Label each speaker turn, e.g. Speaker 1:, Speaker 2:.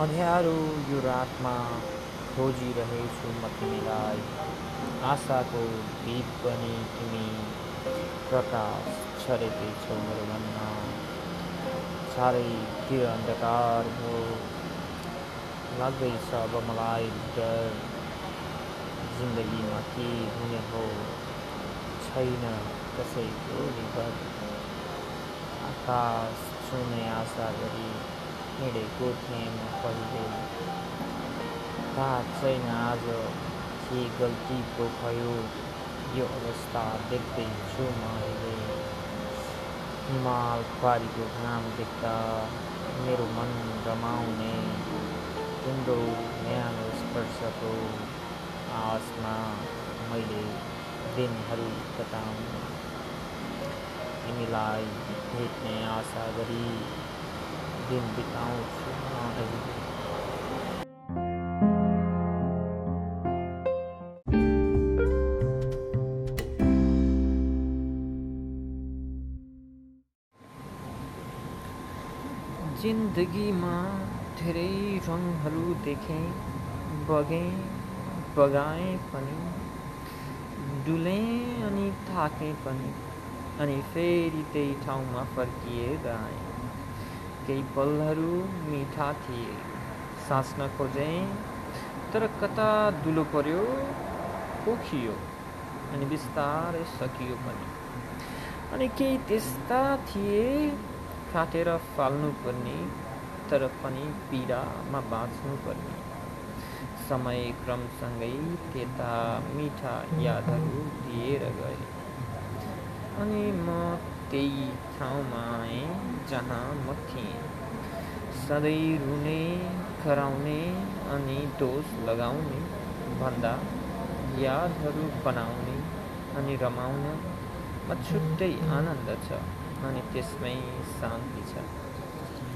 Speaker 1: अँध्यारो यो रातमा खोजिरहेछु म तिमीलाई आशाको दीप बनी तिमी प्रकाश छरेकै मेरो मनमा चारैतिर अन्धकार भयो लाग्दैछ अब मलाई डर जिन्दगीमा के हुने हो छैन कसैको विगत आकाश छुने आशा गरी हिँडेको थिएँ म पहिले थाहा छैन आज के गल्ती पो भयो। यो अवस्था देख्दैछु म अहिले हिमाल पारीको घाम देख्दा मेरो मन रमाउने। तिम्रो न्यानो स्पर्शको आसमा मैले दिनहरू कटाउने तिमीलाई भेट्ने आशा गरी दिन बिताउँछु जिन्दगीमा धेरै रङहरू देखेँ, बगेँ, बगाएँ पनि डुलेँ अनि थाकेँ पनि अनि फेरि त्यही ठाउँमा फर्किएर आएँ केही पलहरू मिठा थिए। साँच्न खोजेँ तर कता दुलो पर्यो पोखियो अनि बिस्तारै सकियो पनि। अनि केही त्यस्ता थिए काटेर फाल्नुपर्ने तर पनि पीडामा बाँच्नुपर्ने। समय क्रमसँगै त्यता मिठा यादहरू दिएर गए। अनि म त्यही ठाउँमा आएँ जहाँ म थिएँ। सधैँ रुने कराउने अनि दोष लगाउने भन्दा यादहरू बनाउने अनि रमाउन छुट्टै आनन्द छ अनि त्यसमै शान्ति छ।